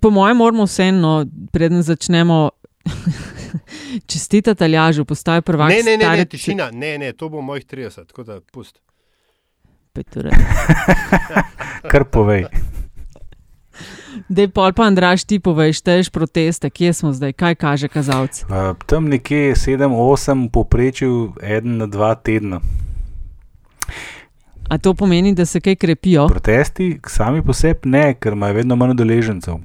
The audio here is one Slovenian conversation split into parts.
Po mojem, moramo vseeno, preden začnemo čestitati Aljažu, postaje prvak. Ne, ne, ne, ne, stare- tišina, ne, ne, to bo mojih 30, tako da pust. Pet ur. Kar povej. Dej pol pa, Andraš, ti poveš, teš proteste, kje smo zdaj, kaj kaže kazalec. Uh, tam nekje 7-8, poprečju en na dva tedna. A to pomeni, da se kaj krepijo? Protesti sami po sebi ne, ker imajo vedno manj udeležencev.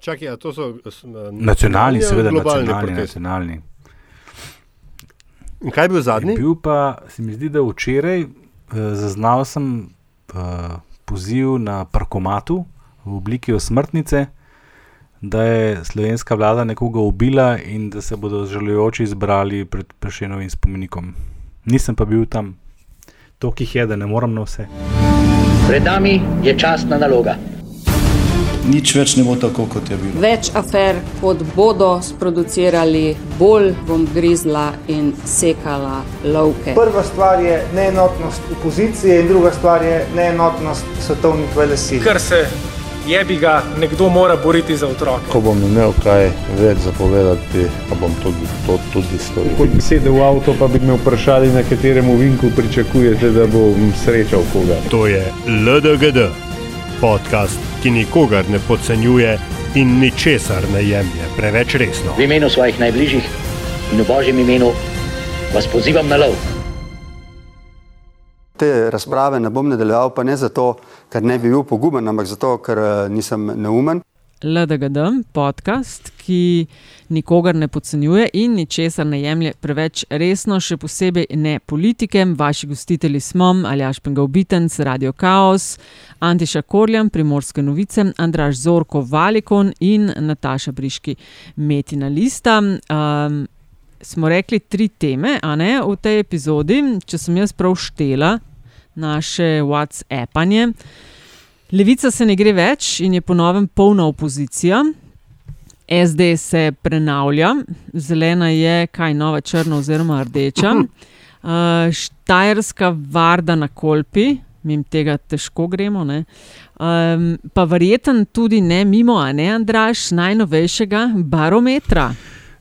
Čakaj, a to so s- na- Nacionalni, ali seveda, globalni nacionalni. protesti? nacionalni. In kaj je bil zadnji? Je bil pa, se mi zdi, da včeraj uh, zaznal sem uh, poziv na parkomatu v obliki osmrtnice, da je slovenska vlada nekoga ubila in da se bodo žalujoči zbrali pred Prešenovim spomenikom. Nisem pa bil tam, toliko jih je, da ne morem na vse. Pred nami je časna naloga. Nič več ne bo tako, kot je bilo. Več afer, kot bodo sproducirali, bolj bom grizla in sekala lovke. Prva stvar je neenotnost opozicije, in druga stvar je neenotnost svetovnih velesil. Ker se jebi ga, nekdo mora boriti za otroke. Ko bom imel kaj več zapovedati, pa bom tudi, to tudi storil. Ko bi sedel v avto, pa bi me vprašali, na katerem ovinku pričakujete, da bom srečal koga. To je LDGD, podcast, ki nikogar ne podcenjuje in ničesar ne jemlje preveč resno. V imenu svojih najbližjih in v božjem imenu vas pozivam na lov. Te razprave ne bom nadaljeval, pa ne zato, ker ne bi bil poguben, ampak zato, ker eh, nisem neumen. LDGD, podcast, ki nikogar ne podcenjuje in ničesar ne jemlje preveč resno, še posebej ne politike. Vaši gostitelji smo Aljaš Pengalbitenc, Radio Chaos, Antiša Korjan, Primorske novice, Andraš Zorko Valikon in Nataša Briški, Metina Lista. Um, smo rekli tri teme, a ne v tej epizodi, če sem jaz prav štela naše WhatsAppanje. Levica se ne gre več in je ponovem polna opozicija. SD se prenavlja, zelena je kaj nova, črna oziroma rdeča. Uh, Štajerska varda na kolpi, mim tega težko gremo. ne. Um, pa verjeten tudi ne mimo, a ne Andraš, najnovejšega barometra.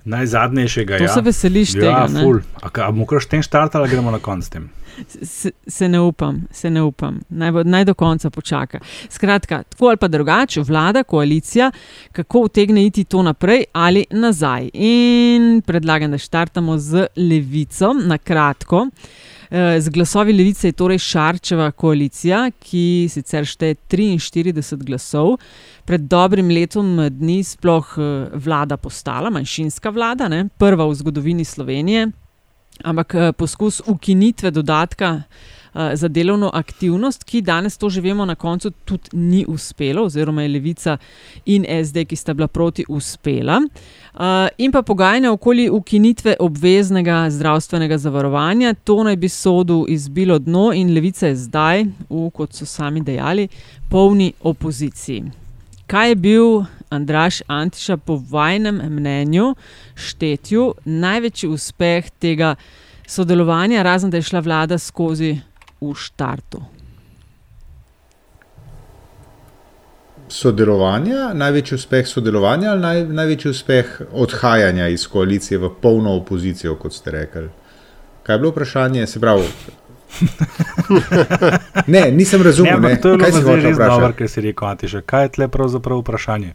Najzadnejšega, To ja. se veseliš ja, tega, ne? ful. A, ka- a bomo kar šten štart ali gremo na konc s tem? Se, se ne upam, se ne upam. Naj, bo- naj do konca počaka. Skratka, tako ali pa drugače, vlada, koalicija, kako utegne iti to naprej ali nazaj. In predlagam, da štartamo z levico, na kratko. Eh, Z glasovi levice je torej Šarčeva koalicija, ki sicer šteje 43 glasov. Pred dobrim letom dni sploh eh, vlada postala, manjšinska vlada, ne? prva v zgodovini Slovenije, ampak eh, poskus ukinitve dodatka eh, za delovno aktivnost, ki danes to že vemo, na koncu tudi ni uspelo, oziroma je Levica in SD, ki sta bila proti, uspela. Uh, in pa pogajanja okoli ukinitve obveznega zdravstvenega zavarovanja, to naj bi sodu izbilo dno, in Levica je zdaj, v, kot so sami dejali, polni opoziciji. Kaj je bil Andraš Antiša po vajnem mnenju, štetju, največji uspeh tega sodelovanja, razen da je šla vlada skozi v štartu? Sodelovanja, največji uspeh sodelovanja ali naj, največji uspeh odhajanja iz koalicije v polno opozicijo, kot ste rekli? Kaj je bilo vprašanje? Se pravi, ne, nisem razumel. Ne, ne. to je Kaj bilo zdaj res dobro, vprašati? ker si rekel, Antiša. Kaj je tle pravzaprav vprašanje?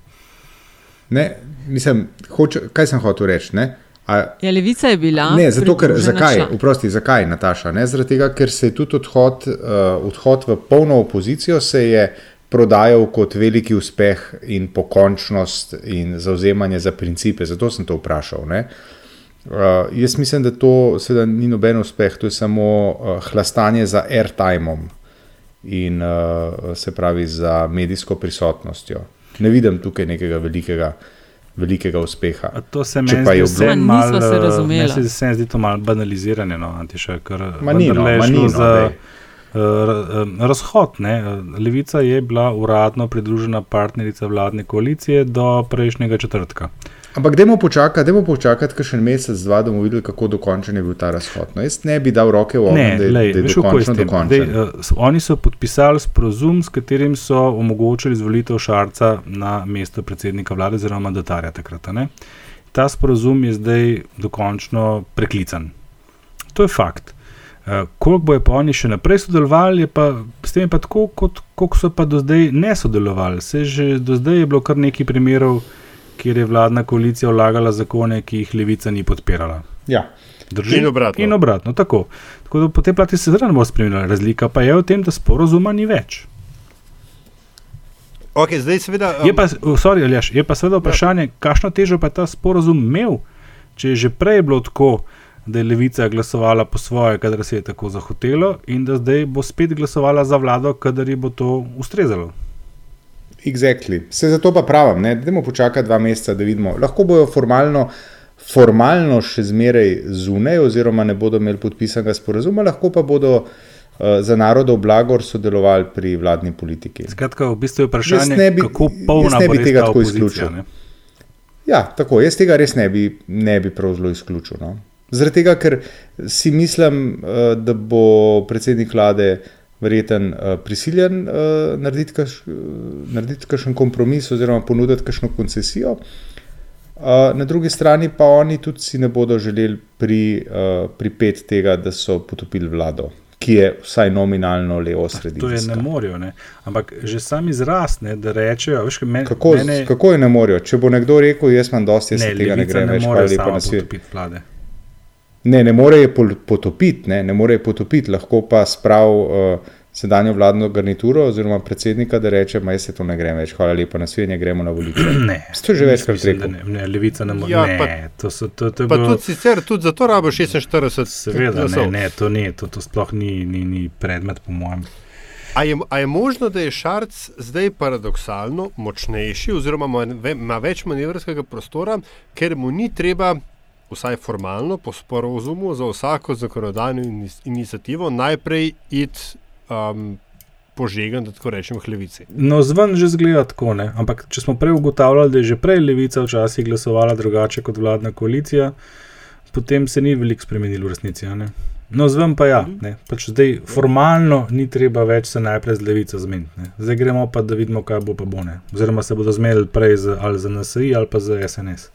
Ne, nisem, hoče, kaj sem hotel reči? Ne? A, Ja, levica je bila. Ne, zato, ker, zakaj, vprosti, zakaj, Nataša? Ne, zaradi tega, ker se je tudi odhod, uh, odhod v polno opozicijo se je prodajal kot veliki uspeh in pokončnost in zauzemanje za principe. Zato sem to vprašal. Ne. Uh, jaz mislim, da to seveda ni noben uspeh, to je samo uh, hlastanje za airtimom in uh, se pravi za medijsko prisotnostjo. Ne vidim tukaj nekega velikega, velikega uspeha. A To se pa zdi malo, nisva se eh, razumela. meni se, mi zdi to malo banaliziranje, no, Antiša, ker Ma ni, no, vendarle je ma ni, šlo no, za daj. razhod. Ne? Levica je bila uradno pridružena partnerica vladne koalicije do prejšnjega četrtka. Ampak, dajmo počakati, dajmo počakati, kaj še en mesec, dva, da bomo videli, kako dokončen je bil ta razhod. No, jaz ne bi dal roke v ogen, da, je je dokončno s tem? dokončen. Dej, uh, oni so podpisali sporozum, s katerim so omogočili izvolitev Šarca na mesto predsednika vlade oziroma mandatarja takrat. ne. Ta sporozum je zdaj dokončno preklican. To je fakt. Uh, koliko bojo pa oni še naprej sodelovali, je pa s tem je pa tako, kot koliko so pa do zdaj ne sodelovali. Se že do zdaj je bilo kar nekaj primerov, kjer je vladna koalicija vlagala zakone, ki jih levica ni podpirala. Ja. Drži? In obratno. In obratno, tako. Tako da po tej plati se zelo ne bo spremenila. Razlika pa je v tem, da sporozuma ni več. Okay, zdaj, seveda, um, Je pa, sorry, Aljaš, je pa seveda vprašanje, kakšno težo pa je ta sporozum imel, če je že prej bilo tako, da je levica glasovala po svoje, kadar se je tako zahotelo, in da zdaj bo spet glasovala za vlado, kadar ji bo to ustrezalo. Exactly. Se zato pa pravim, ne, da počakati dva meseca, da vidimo. Lahko bojo formalno, formalno še zmeraj zunaj, oziroma ne bodo imeli podpisanega sporazuma, lahko pa bodo uh, za narodov blagor sodelovali pri vladni politiki. Skratka, v bistvu je vprašanje, bi- kako polna ne bo bi tega tako opozicija. izključil. ne. Ja, tako, jaz tega res ne bi, ne bi prav zelo izključil. No. Zaradi tega, ker si mislim, eh, da bo predsednik vlade verjeten eh, prisiljen eh, narediti, kaš, eh, narediti kakšen kompromis oziroma ponuditi kakšno koncesijo. Eh, Na drugi strani pa oni tudi si ne bodo želeli pri, eh, pripet tega, da so potopili vlado, ki je vsaj nominalno levo To je sredinska. ne morejo, ne. ampak že sam izraz, ne, da rečejo, veš, men, Kako, mene, kako je ne morajo? Če bo nekdo rekel, jaz imam dosti, jaz ne, tega ne grem ne več, lepa sama na svet. Ne, ne more je potopiti, ne, ne more je potopiti, lahko pa sprav uh, sedanjo vladno garnituro oziroma predsednika, da reče, ma jaz se to ne grem več, hvala lepa na svet, gremo na volitve. Ne, to je že večkrat da rekel. Ne, ne, levica ne more. Ja, ne, pa- to, so, to, to pa bilo, tudi sicer, tudi zato rabo 46 Seveda, ne, ne, to, ni, to, to sploh ni, ni, ni predmet, po mojem. A je, a je možno, da je Šarc zdaj paradoksalno močnejši, oziroma ima več manevrskega prostora, ker mu ni treba, vsaj formalno, po sporozumu za vsako zakonodajno inis- inicijativo najprej iti um, požegan, da tako rečem, k levici. No, zven že zgleda tako, ne? ampak če smo prej ugotavljali, da je že prej levica včasih glasovala drugače kot vladna koalicija, potem se ni veliko spremenilo v resnici. No, zven pa ja, ne? pač zdaj formalno ni treba več se najprej z levico zmeniti. Zdaj gremo pa, da vidimo, kaj bo pa bo ne. Oziroma se bodo zmenili prej z, ali za NSI ali pa za SNS.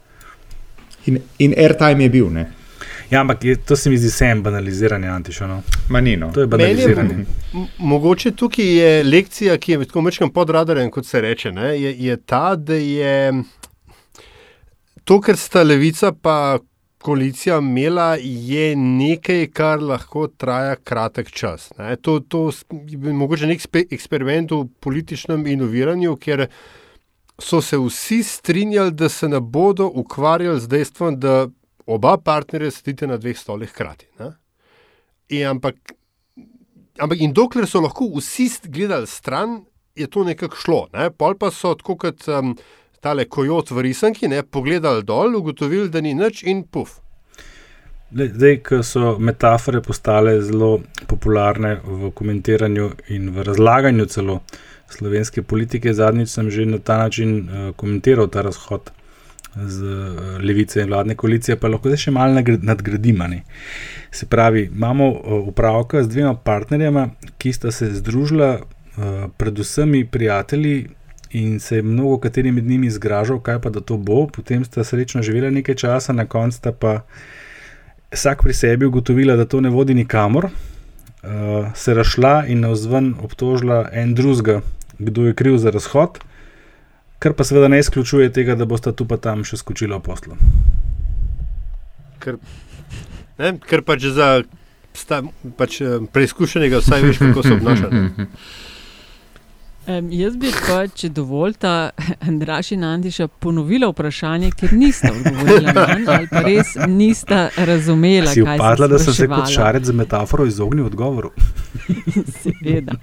In, in airtime je bil, ne. Ja, ampak je, to se mi zdi sem banaliziranje antišano. Ma ni no. To je je banaliziranje. m- mogoče tukaj je lekcija, ki je tako mečkam pod radarjem, kot se reče, ne, je, je ta, da je to, kar sta levica pa koalicija imela, je nekaj, kar lahko traja kratek čas. Ne. To, to je mogoče nek spe, eksperiment v političnem inoviranju, ker so se vsi strinjali, da se ne bodo ukvarjali z dejstvom, da oba partnerja sedite na dveh stolih hkrati. In ampak Ampak in dokler so lahko vsi gledali stran, je to nekako šlo. Ne? Pol pa so tako kot um, tale kojot v risanki, ne? pogledali dol, ugotovili, da ni nič in puf. Zdaj, ko so metafore postale zelo popularne v komentiranju in v razlaganju celo slovenske politike, zadnjič sem že na ta način uh, komentiral ta razhod z uh, levice in vladne koalicije, pa lahko zdaj še malo ne. Se pravi, imamo upravka z dvema partnerjema, ki sta se združila, predvsem prijatelji. In se je mnogo kateri med njimi zgražal, kaj pa da to bo, potem sta srečno živela nekaj časa, na koncu pa vsak pri sebi ugotovila, da to ne vodi nikamor, uh, se rašla in navzven obtožila en drugega, kdo je kriv za razhod, kar pa seveda ne izključuje tega, da bosta tu pa tam še skočila v poslu. Ker, ne? Ker pač za sta, pač, eh, preizkušenega vsaj veš, kako se obnaša. Um, jaz bi pa, če dovolite, Andraš in Andiša ponovila vprašanje, ker nista odgovorila na njo, ali pa res nista razumela, Si kaj upadla, da sem se kot šarec za metaforo izognil odgovoru. Seveda.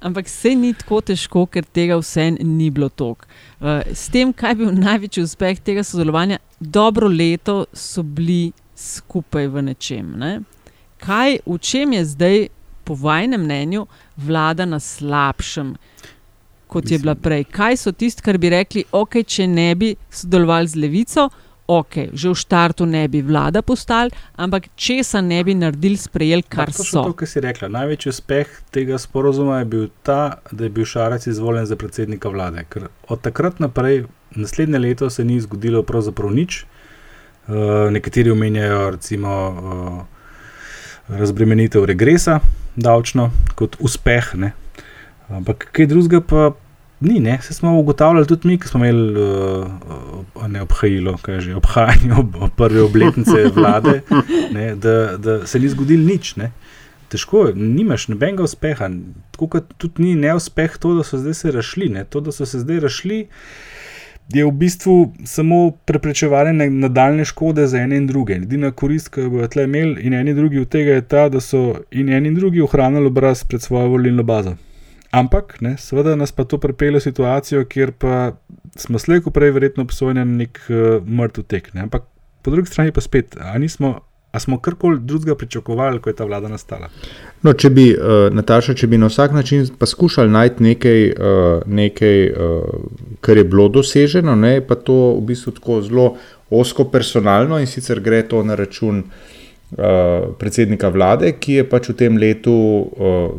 Ampak se ni tako težko, ker tega vse ni bilo tok. Uh, s tem, kaj je bil največji uspeh tega sodelovanja, dobro leto so bili skupaj v nečem. Ne? Kaj, v čem je zdaj po vašem mnenju, vlada na slabšem, kot Mislim. je bila prej? Kaj so tisti, kar bi rekli, ok, če ne bi sodelovali z levico, ok, že v štartu ne bi vlada postali, ampak česa ne bi naredili, sprejeli, kar to so. To, kar si rekla, največji uspeh tega sporozuma je bil ta, da je bil Šarac izvoljen za predsednika vlade. Ker od takrat naprej, naslednje leto, se ni zgodilo pravzaprav nič. Uh, nekateri omenjajo, recimo, uh, razbremenitev regresa, davčno, kot uspeh. Ne? Ampak kaj drugega pa ni, ne? se smo ugotavljali tudi mi, ki smo imeli uh, ne obhajilo, kaj že obhajanje ob, ob prve obletnice vlade, ne? Da, da se ni zgodilo nič. Ne? Težko je, nimaš nobenega uspeha. Tako kot tudi ni neuspeh to, da so zdaj se rašli. Ne? To, da so se zdaj rašli, je v bistvu samo preprečevanje nadaljne škode za ene in druge. Edina korist, ki jo bodo tle imeli in eni in drugi od tega, je ta, da so in eni in drugi ohranili obraz pred svojo volilno bazo. Ampak, ne, seveda nas pa to pripelje v situacijo, kjer pa smo slejko prej verjetno obsojeni na nek uh, mrtev tek. Ne. Ampak po drugi strani pa spet, ali nismo. A smo karkoli drugega pričakovali, ko je ta vlada nastala? No, če bi, uh, Nataša, če bi na vsak način poskušali najti nekaj, uh, nekaj uh, kar je bilo doseženo, ne, pa to v bistvu tako zelo osko personalno in sicer gre to na račun uh, predsednika vlade, ki je pač v tem letu uh,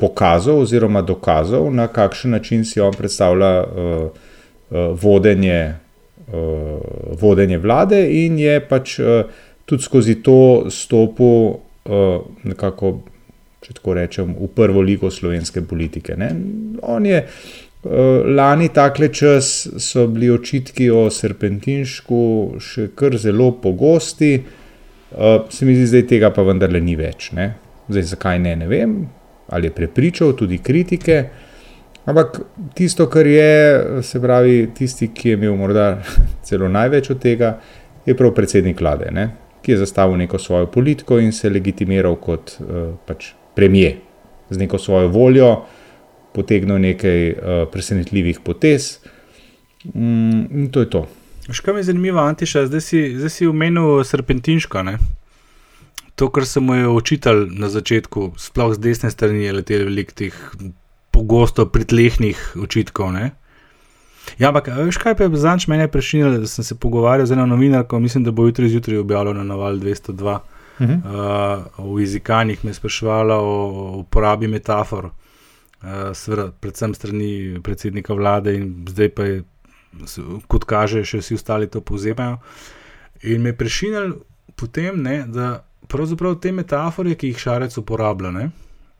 pokazal oziroma dokazal, na kakšen način si on predstavlja uh, uh, vodenje, uh, vodenje vlade, in je pač uh, tudi skozi to stopil uh, nekako, če tako rečem, v prvo ligo slovenske politike. Ne? On je. Lani takle čas so bili očitki o serpentinšku še kar zelo pogosti, se mi zdi, da tega pa vendarle ni več. Ne? Zdaj, zakaj ne, ne vem, ali je prepričal tudi kritike. Ampak tisto, kar je, se pravi, tisti, ki je imel morda celo največ od tega, je prav predsednik vlade, ne? ki je zastavil neko svojo politiko in se legitimiral kot uh, pač premije, z neko svojo voljo, potegnil nekaj uh, presenetljivih potez. Mm, in to je to. Škoda mi je zanimivo, Antiša, zdaj si, zdaj si umenil serpentinško. Ne? to, kar se mu je očital na začetku, sploh z desne strani, je letelo veliko teh pogosto pritlehnih očitkov. Ne? Ja, ampak veš kaj je zanč mene prešinil, da sem se pogovarjal z eno novinarko, mislim, da bo jutri zjutraj objavljeno na val 202. Uh -huh. uh, v jezikanjih me je sprašvala o uporabi metafor, uh, seveda, predvsem strani predsednika vlade, in zdaj pa je, kot kaže, še vsi ostali to povzemajo. In me je prešinil potem, ne, da pravzaprav te metafore, ki jih šarec uporablja, ne?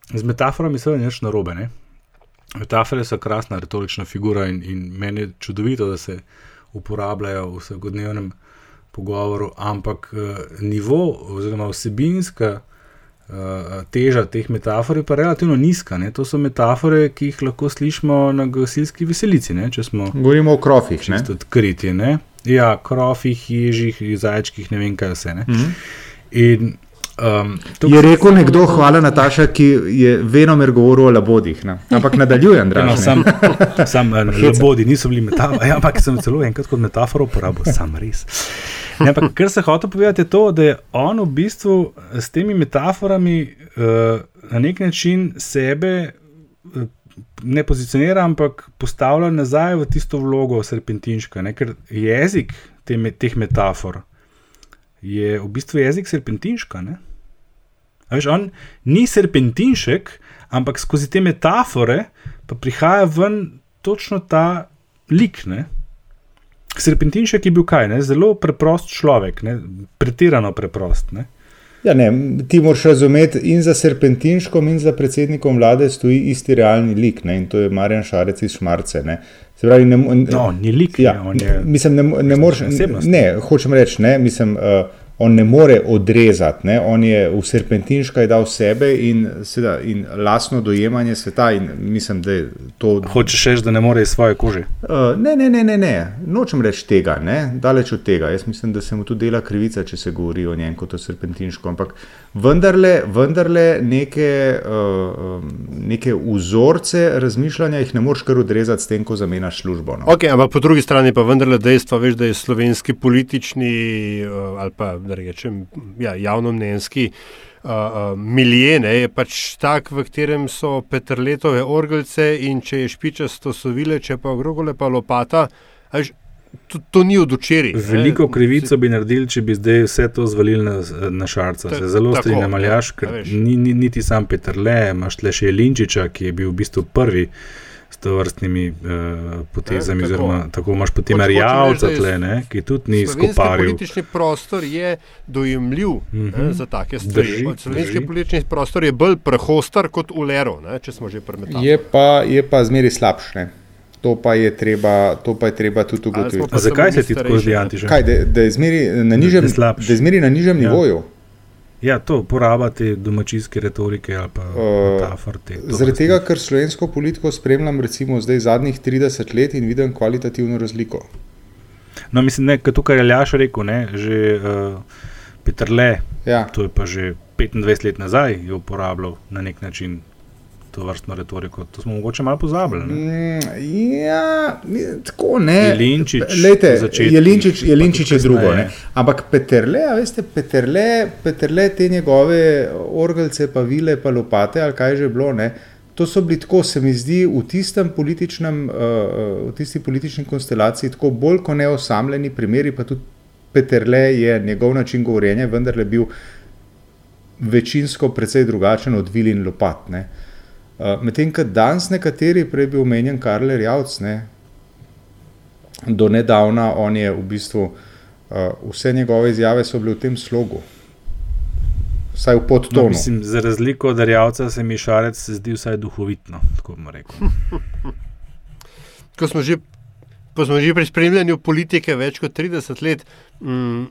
z metaforami se nič narobe. Ne? Metafore so krasna retorična figura in, in meni je čudovito, da se uporabljajo v vsakodnevnem pogovoru, ampak uh, nivo oziroma vsebinska teža teh metafor je pa relativno nizka. Ne? To so metafore, ki jih lahko slišimo na gasilski veselici. Govorimo o krofih. Odkriti, ja, krofih, ježih, zajčkih, ne vem kaj vse. Mm -hmm. In, um, je rekel nekdo, hvala Nataša, ki je venomer govoril o labodih. Ne? Ampak nadaljujem, da no, sam, sam eh, labodi niso bili metafori, ja, ampak sem celo enkrat kot metaforo uporabil, sam res. Ne, ampak, kar se hoče povedati, je to, da je on v bistvu s temi metaforami uh, na nek način sebe. Uh, Ne pozicionira, ampak postavlja nazaj v tisto vlogo serpentinška, ne? ker jezik te, teh metafor je v bistvu jezik serpentinška. Veš, on ni serpentinšek, ampak skozi te metafore pa prihaja ven točno ta lik. Ne? Serpentinšek je bil kaj, ne? zelo preprost človek, ne? pretirano preprost. Ne? Ja, ne, ti moraš razumeti, in za serpentinškom, in za predsednikom vlade stoji isti realni lik, ne? in to je Marjan Šarec iz Šmarce. Ne? Se pravi, ne, no, ni lik, ja, je, mislim, ne, ne moreš. Ne, hočem reči, ne, mislim. Uh, on ne more odrezati, ne? on je v serpentinškaj dal sebe in, seda, in lastno dojemanje sveta. Mislim, da to... Hočeš reči, da ne more iz svoje kože? Uh, ne, ne, ne, ne, ne, nočem reči tega, ne? daleč od tega. Jaz mislim, da se mu tu dela krivica, če se govori o njem kot o serpentinško. Ampak vendarle, vendarle neke, uh, neke vzorce razmišljanja jih ne moreš kar odrezati s tem, ko zamenjaš službo. No? Ok, ampak po drugi strani pa vendarle dejstvo, veš, da je slovenski politični uh, ali pa da rečem, ja, javno mnenjski uh, uh, milijene, je pač tak, v katerem so petrletove orgelce in če je špičasto sovile, če pa grogole pa lopata. Až, To, to ni od včeraj. Veliko krivico bi naredili, če bi zdaj vse to zvalili na, na šarca. Se zelo strinjam, Aljaš, ker ni, ni niti sam Petr Le, imaš le še Linčiča, ki je bil v bistvu prvi s to vrstnimi uh, potezami. Ne, tako. tako imaš potem Arjavca, ki tudi ni skoparil. Politični prostor je dojemljiv mm -hmm. ne, za take stvari. Slovenski politični prostor je bolj prehostar kot ulero, ne, če smo že premetali. Je pa, pa zmeri slabše. To pa je treba, to pa je treba tudi ugotoviti. Zakaj se ti tako zdi, Antiš? Da, da je zmeri na nižjem, da je zmeri na nižjem ja. nivoju. Ja, to uporabljate domačijske retorike ali pa metafor. Uh, zaradi tega, ker slovensko politiko spremljam recimo zdaj zadnjih 30 let in vidim kvalitativno razliko. No, mislim, da je tukaj Aljaš rekel, ne, že uh, Petr Le, ja. to je pa že 25 let nazaj, je uporabljal na nek način to vrstno retoriko. To smo mogoče malo pozabili. Mm, ja, tako ne. Jelinčič, Lejte, Jelinčič, Jelinčič je drugo. Ne. Ampak Peterle, veste, Peterle, Peterle, te njegove orgelce, pa vile, pa lopate, ali kaj že bilo. Ne. To so bili tako, se mi zdi, v, političnem, uh, v tisti politični konstelaciji, tako bolj kot neosamljeni primeri, pa tudi Peterle je njegov način govorjenja, vendar je bil večinsko precej drugačen od vil in lopat. Uh, Uh, Medtem ko danes nekateri, prej bi omenjen Karl Javc, ne, do nedavna on je v bistvu uh, vse njegove izjave so bile v tem slogu. Vsaj v podtonu. No, mislim, za razliko od Javca se mi šarec zdi vsaj duhovitno, tako bomo rekli. ko, smo že, ko smo že pri spremljanju politike več kot 30 let, mm,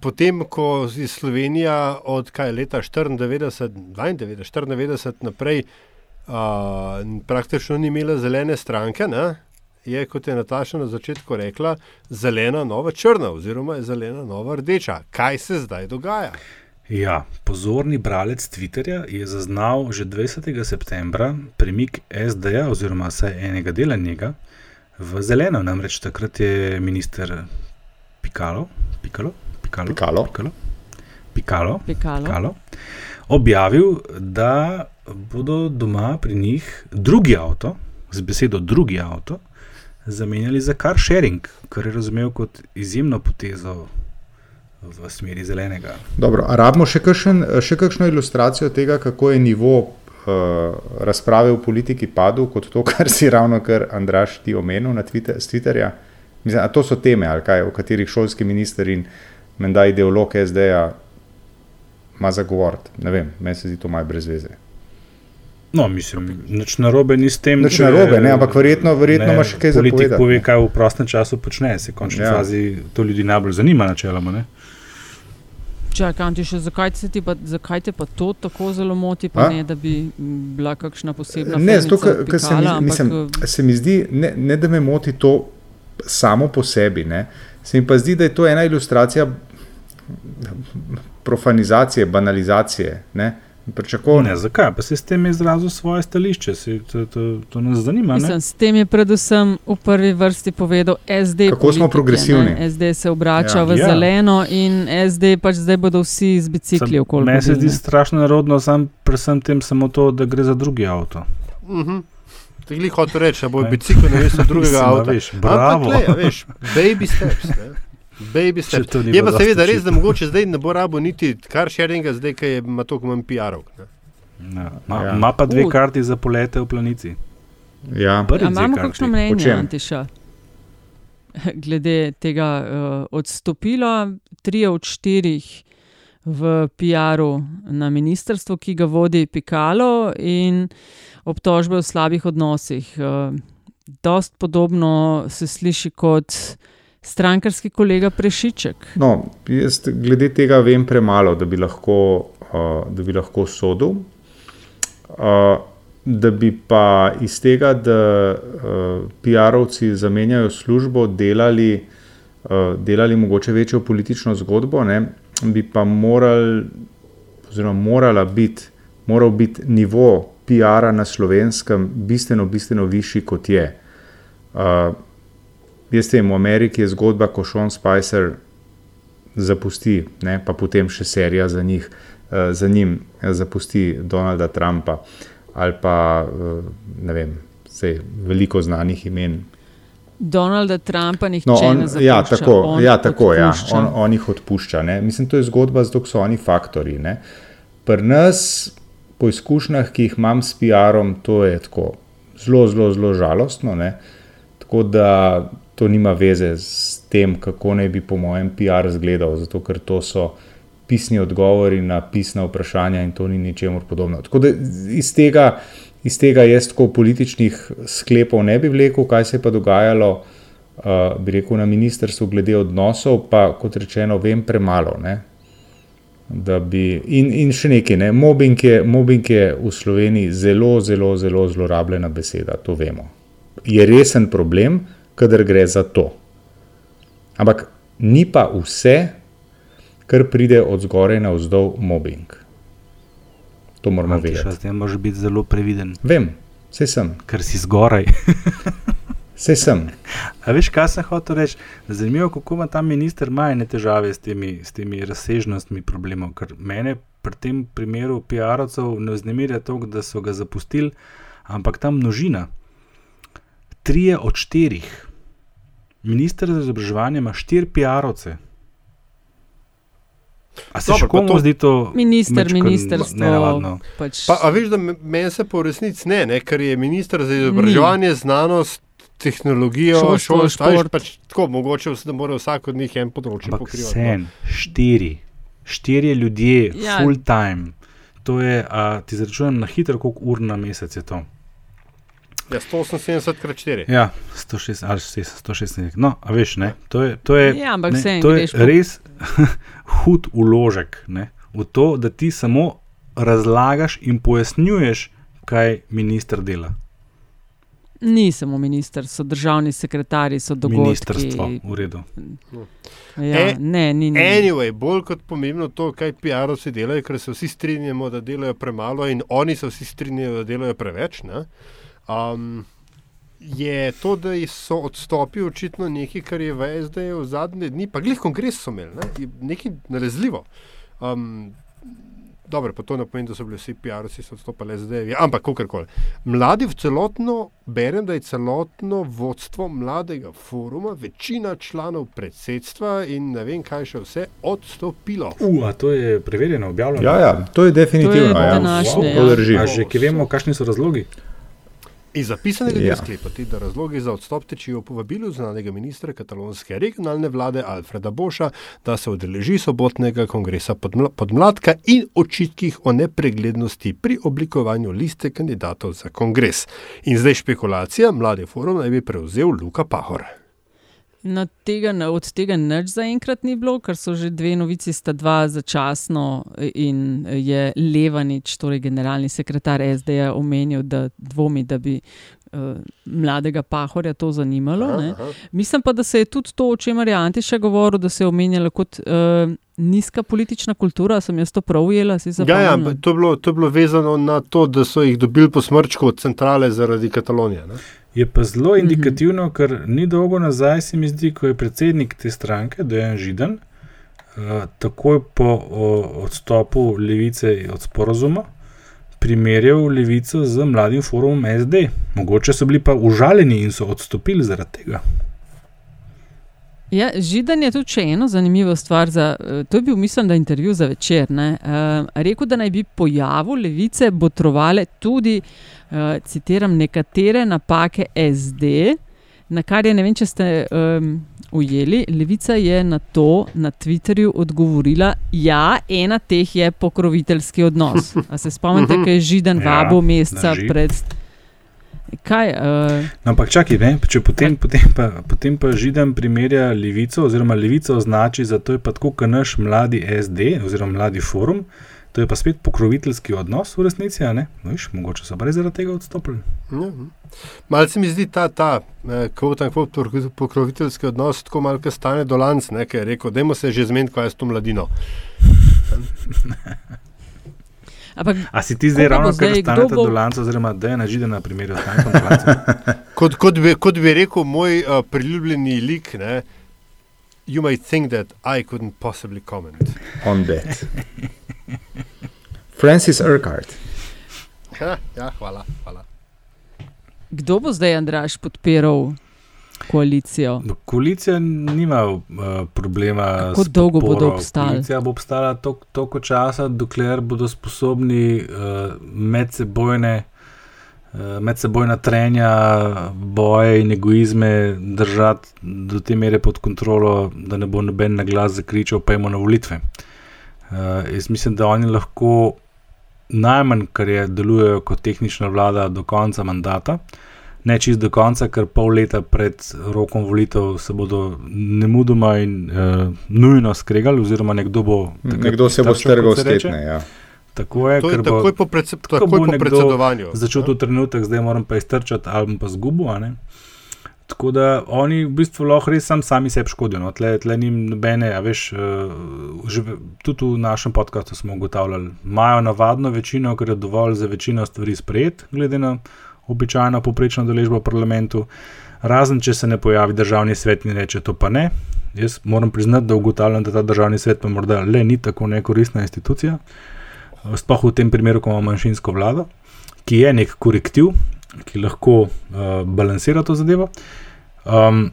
potem ko je Slovenija od kaj leta 94, 92, 94 naprej praktično ni imela zelene stranke, ne? je, kot je Nataša na začetku rekla, zelena nova črna, oziroma je zelena nova rdeča. Kaj se zdaj dogaja? Ja, pozorni bralec Twitterja je zaznal že 20. septembra premik SD-ja, oziroma vsaj enega dela njega, v zeleno. Namreč takrat je minister Pikalo, Pikalo, Pikalo, Pikalo. Pikalo, Pikalo, Pikalo. Pikalo objavil, da bodo doma pri njih drugi avto, z besedo drugi avto, zamenjali za car sharing, kar je razumel kot izjemno potezo v smeri zelenega. Dobro, rabimo še, kakšen, še kakšno ilustracijo tega, kako je nivo uh, razprave v politiki padel, kot to, kar si ravno kar Andraš ti omenil na Twitter, Twitterja. Mislim, to so teme, kaj, o katerih šolski minister in menda ideolog SD-ja ima zagovoriti. Ne vem, meni se zdi to malo brez veze. No, mislim, nič narobe ni s tem. Nič narobe, ne, ampak verjetno, verjetno ne, imaš kaj za povedati. Politik pove, kaj v prostem času počne, se v končni ja. fazi to ljudi najbolj zanima, načeloma. Čakaj, še zakaj, ti pa, zakaj te pa to tako zelo moti, pa ne, da bi bila kakšna posebna stvar? Ne, zato, ker se, mi, se mi zdi, ne, ne da me moti to samo po sebi, ne, se mi pa zdi, da je to ena ilustracija profanizacije, banalizacije. Ne? Ne, zakaj? Pa si s tem izrazil svoje stališče, si, to, to, to nas zanima. Mislim, s tem je predvsem v prvi vrsti povedal SD. Kako politike, smo progresivni? Ne? SD se obrača ja. v ja. zeleno in SD pač zdaj bodo vsi z bicikli okoli. Meni se zdi strašno narodno, sam predvsem tem samo to, da gre za drugi avto. Uh -huh. Ti jih hoče reči, da bo bicikl na mestu drugega avta. Bravo. Ampak, le, veš, baby steps. Ne? Baby step. Je pa seveda res, da mogoče zdaj ne bo rabo niti kar sharinga, zdaj, ki ima toliko manj PR-ov. Ja, ima ja. pa dve karti za polete v planici. Ja. Ja, imamo kakšno mnenje, Antiša? Glede tega uh, odstopilo, tri od štirih v PR-u na ministrstvu, ki ga vodi Pikalo, in obtožbe o slabih odnosih. Uh, dost podobno se sliši kot strankarski kolega Prešiček? No, jaz glede tega vem premalo, da bi lahko, uh, da bi lahko sodil. Uh, da bi pa iz tega, da uh, PR-ovci zamenjajo službo, delali, uh, delali mogoče večjo politično zgodbo, ne, bi pa moral, oziroma morala biti, moral biti nivo PR-a na slovenskem bistveno, bistveno višji kot je. Uh, Vem, v Ameriki je zgodba, ko Sean Spicer zapusti, ne, pa potem še serija za njih. uh, za njim zapusti Donalda Trumpa ali pa uh, ne vem, vse veliko znanih imen. Donalda Trumpa nihče No, on, ne zapušča. ja, tako, on ja, tako ja, on, on jih odpušča. Ne. Mislim, to je zgodba, zato so oni faktori. Ne. Pri nas, po izkušnjah, ki jih imam s PR-om, to je tako zelo, zelo, zelo žalostno. Ne. Tako da to nima veze s tem, kako naj bi, po mojem, PR izgledal, zato ker to so pisni odgovori na pisna vprašanja in to ni ničemur podobno. Tako da iz tega, iz tega jaz tako političnih sklepov ne bi vlekel, kaj se je pa dogajalo, uh, bi rekel, na ministrstvu glede odnosov, pa kot rečeno, vem premalo. Ne? Da bi, in, in še nekaj, ne? mobbing, je, mobbing je v Sloveniji zelo, zelo, zelo zlorabljena beseda, to vemo. Je resen problem, kadar gre za to. Ampak ni pa vse, kar pride od zgoraj na vzdolj mobbing. To moramo Antiša, vedeti. s tem moraš biti zelo previden. Vem, vse sem. Ker si zgoraj. Vse sem. A veš, kaj sem hotel reči? Zanimivo, kako ima ta minister majhne težave s temi, s temi razsežnostmi problemov. Ker mene pri tem primeru PR-ovcev ne vznemirja to, da so ga zapustili, ampak ta množina. Trije od štirih. Minister za izobraževanje ima štiri PR-ovce. A se pa komu to- zdi to Minister, ministrstvo, pač- Pa, a veš, da me- meni se po resnici ne, ne, ker je ministr za izobraževanje, znanost, tehnologijo, Šolstvo, šolstvo, šport. Pač tako, mogoče da mora vsak od njih en področje pokrivati. sen, štiri, štirje ljudje, Ja. full time. To je, a, ti zračunam na hitro, koliko ur na mesec je to. Ja, 178 krat 4. Ja, 106, ali 116. No, a veš, ne, to je, to je, Ja, ampak ne, vseeno to je res hud uložek ne, v to, da ti samo razlagaš in pojasnjuješ, kaj minister dela. Ni samo minister, so državni sekretarji, so dogodki. Ministrstvo, v redu. Ja, E- ne, ni, ni. Anyway, bolj kot pomembno to, kaj PR-ovci delajo, ker se vsi strinjamo, da delajo premalo in oni se vsi strinjajo, da delajo preveč. Ne? Um, je to, da so odstopili očitno nekaj, kar je v SD-ju v zadnje dni, pa glih kongres so imeli, ne? je nekaj nalezljivo. Um, Dobro, pa to ne pomeni, da so bili vsi PR-ovci odstopili SD-ju, ampak kakorkoli. Mladi v celotno, berem, da je celotno vodstvo mladega foruma, večina članov predsedstva in ne vem kaj še vse, odstopilo. Uh, a to je preverjeno, objavljeno. Ja, ja, to je definitivno. To je ja. današnje, To ja. drži. A že ki vemo, kakšni so razlogi? Iz zapisanega Ja. ja. sklepati, da razlogi za odstop tečijo v povabilu znanega ministra katalonske regionalne vlade Alfreda Boša, da se udeleži sobotnega kongresa podmla- podmladka in očitkih o nepreglednosti pri oblikovanju liste kandidatov za kongres. In zdaj špekulacija, mladi forum naj bi prevzel Luka Pahor. No, tega, od tega nič zaenkrat ni bilo, ker so že dve novici, sta dva začasno in je Levanič, torej generalni sekretar SD-ja, omenil, da dvomi, da bi uh, mladega Pahorja to zanimalo. Aha, aha. Mislim pa, da se je tudi to, o čemer je Antiša govoril, da se je omenjalo kot uh, nizka politična kultura. Sem jaz to prav ujela? Ja, ja, to, je bilo, to je bilo vezano na to, da so jih dobili po smrčku od centrale zaradi Katalonije. Ne? Je pa zelo indikativno, ker ni dolgo nazaj, se mi zdi, ko je predsednik te stranke, Dejan Židan, uh, takoj po odstopu levice od sporozuma, primerjal levico z mladim forumom SD. Mogoče so bili pa užaljeni in so odstopili zaradi tega. Ja, Židan je tudi še eno zanimivo stvar. Za, eh, to je bil, mislim, da intervju za večer. Ne, uh, rekel, da naj bi pojavu levice botrovale tudi, uh, citiram, nekatere napake SD, na kar je, ne vem, če ste um, ujeli, levica je na to na Twitterju odgovorila, ja, ena teh je pokroviteljski odnos. A se spomnite, kaj je Židan Ja, vabil meseca pred. Kaj, uh, No, ampak čakaj, ne? če potem, potem, pa, potem pa Židan primerja levico, oziroma levico označi za to, je pa tako, kot naš mladi SD, oziroma mladi forum, to je pa spet pokroviteljski odnos v resnici, a ne? No, viš, mogoče so zaradi tega odstopili. Ja. Malce mi zdi ta, ta kvot pokroviteljski odnos tako malce stane do lanc, ne, ker je rekel, dajmo se že zmeniti, kaj je s to mladino. Ampak, A si ti zdaj ravno kar stanete bo- do lanca, oziroma da je na Židana primerjal s Tankom Dolancem? Kot, kot, bi, kot bi rekel moj uh, priljubljeni lik, ne, you might think that I couldn't possibly comment. On that. Francis Urquhart. Ha, ja, hvala. hvala. Kdo bo zdaj, Andraš, podpiral koalicijo? No, Koalicija nima uh, problema. Kako dolgo bodo podporo. obstali? Koalicija bo obstala tok- toliko časa, dokler bodo sposobni uh, medsebojne. uh, Medsebojna trenja, boje in egoizme držati do te mere pod kontrolo, da ne bo noben na glas zakričal, pa imamo na volitve. Uh, jaz mislim, da oni lahko najmanj, kar je, delujejo kot tehnična vlada do konca mandata. Ne čist do konca, ker pol leta pred rokom volitev se bodo nemudoma in uh, nujno skregali, oziroma nekdo bo. takrat Nekdo se bo strgal s tetne. Ja. Tako je, To je ker bo, takoj po predse- tako takoj bo po predsedovanju, Začel ja. to trenutek, zdaj moram pa iztrčati, ali pa ne. Tako da oni v bistvu lahko res sam, sami sebi škodijo. No. Tle, tle ni nobene, a veš, uh, že, v- tudi v našem podkastu smo ugotavljali, imajo navadno večino, ker je dovolj za večino stvari sprejeti, glede na običajno poprečno deležbo v parlamentu. Razen, če se ne pojavi državni svet in reče to pa ne. Jaz moram priznati, da ugotavljam, da ta državni svet pa morda le ni tako nekoristna institucija. Sploh v tem primeru, ko imamo manjšinsko vlado, ki je nek korektiv, ki lahko uh, balansira to zadevo. Um,